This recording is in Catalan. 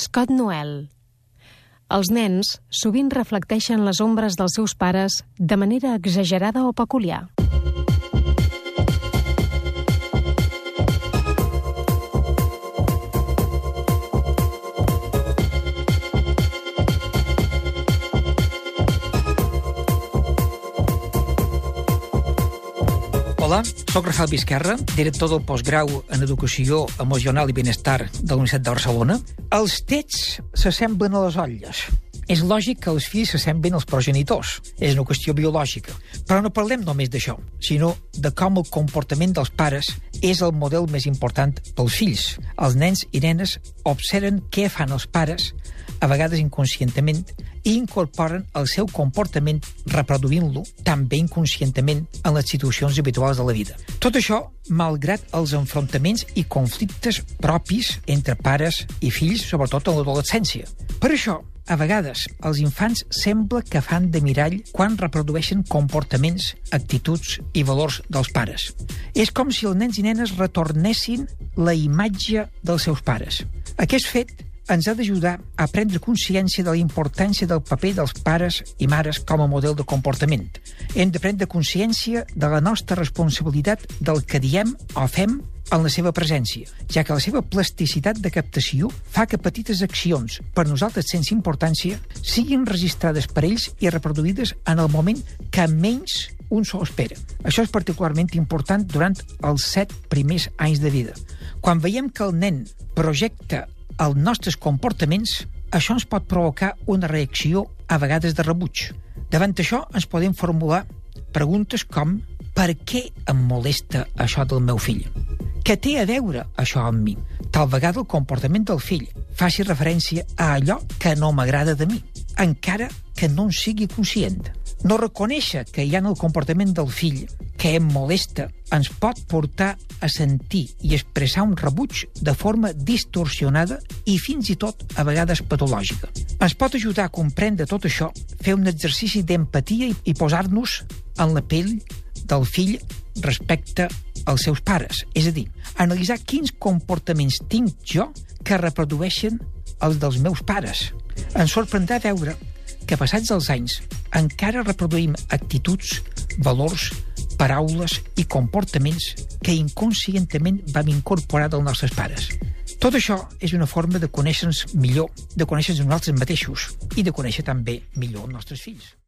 Scott Noel. Els nens sovint reflecteixen les ombres dels seus pares de manera exagerada o peculiar. Hola, sóc Rafael Vizquerra, director del postgrau en Educació Emocional i Benestar de la Universitat de Barcelona. Els tets s'assemblen a les olles. És lògic que els fills s'assemblen als progenitors. És una qüestió biològica. Però no parlem només d'això, sinó de com el comportament dels pares és el model més important pels fills. Els nens i nenes observen què fan els pares, a vegades inconscientment, i incorporen el seu comportament reproduint-lo també inconscientment en les situacions habituals de la vida. Tot això malgrat els enfrontaments i conflictes propis entre pares i fills, sobretot en l'adolescència. Per això, a vegades, els infants sembla que fan de mirall quan reprodueixen comportaments, actituds i valors dels pares. És com si els nens i nenes retornessin la imatge dels seus pares. Aquest fet ens ha d'ajudar a prendre consciència de la importància del paper dels pares i mares com a model de comportament. Hem de prendre consciència de la nostra responsabilitat del que diem o fem en la seva presència, ja que la seva plasticitat de captació fa que petites accions, per nosaltres sense importància, siguin registrades per ells i reproduïdes en el moment que menys un s'ho espera. Això és particularment important durant els set primers anys de vida. Quan veiem que el nen projecta els nostres comportaments, això ens pot provocar una reacció a vegades de rebuig. Davant això ens podem formular preguntes com per què em molesta això del meu fill? Què té a veure això amb mi? Tal vegada el comportament del fill faci referència a allò que no m'agrada de mi, encara que no en sigui conscient. No reconèixer que hi ha en el comportament del fill que em molesta ens pot portar a sentir i expressar un rebuig de forma distorsionada i fins i tot a vegades patològica. Ens pot ajudar a comprendre tot això, fer un exercici d'empatia i posar-nos en la pell del fill respecte als seus pares. És a dir, analitzar quins comportaments tinc jo que reprodueixen els dels meus pares. Ens sorprendrà veure que passats els anys encara reproduïm actituds, valors, paraules i comportaments que inconscientment vam incorporar dels nostres pares. Tot això és una forma de conèixer-nos millor, de conèixer-nos nosaltres mateixos i de conèixer també millor els nostres fills.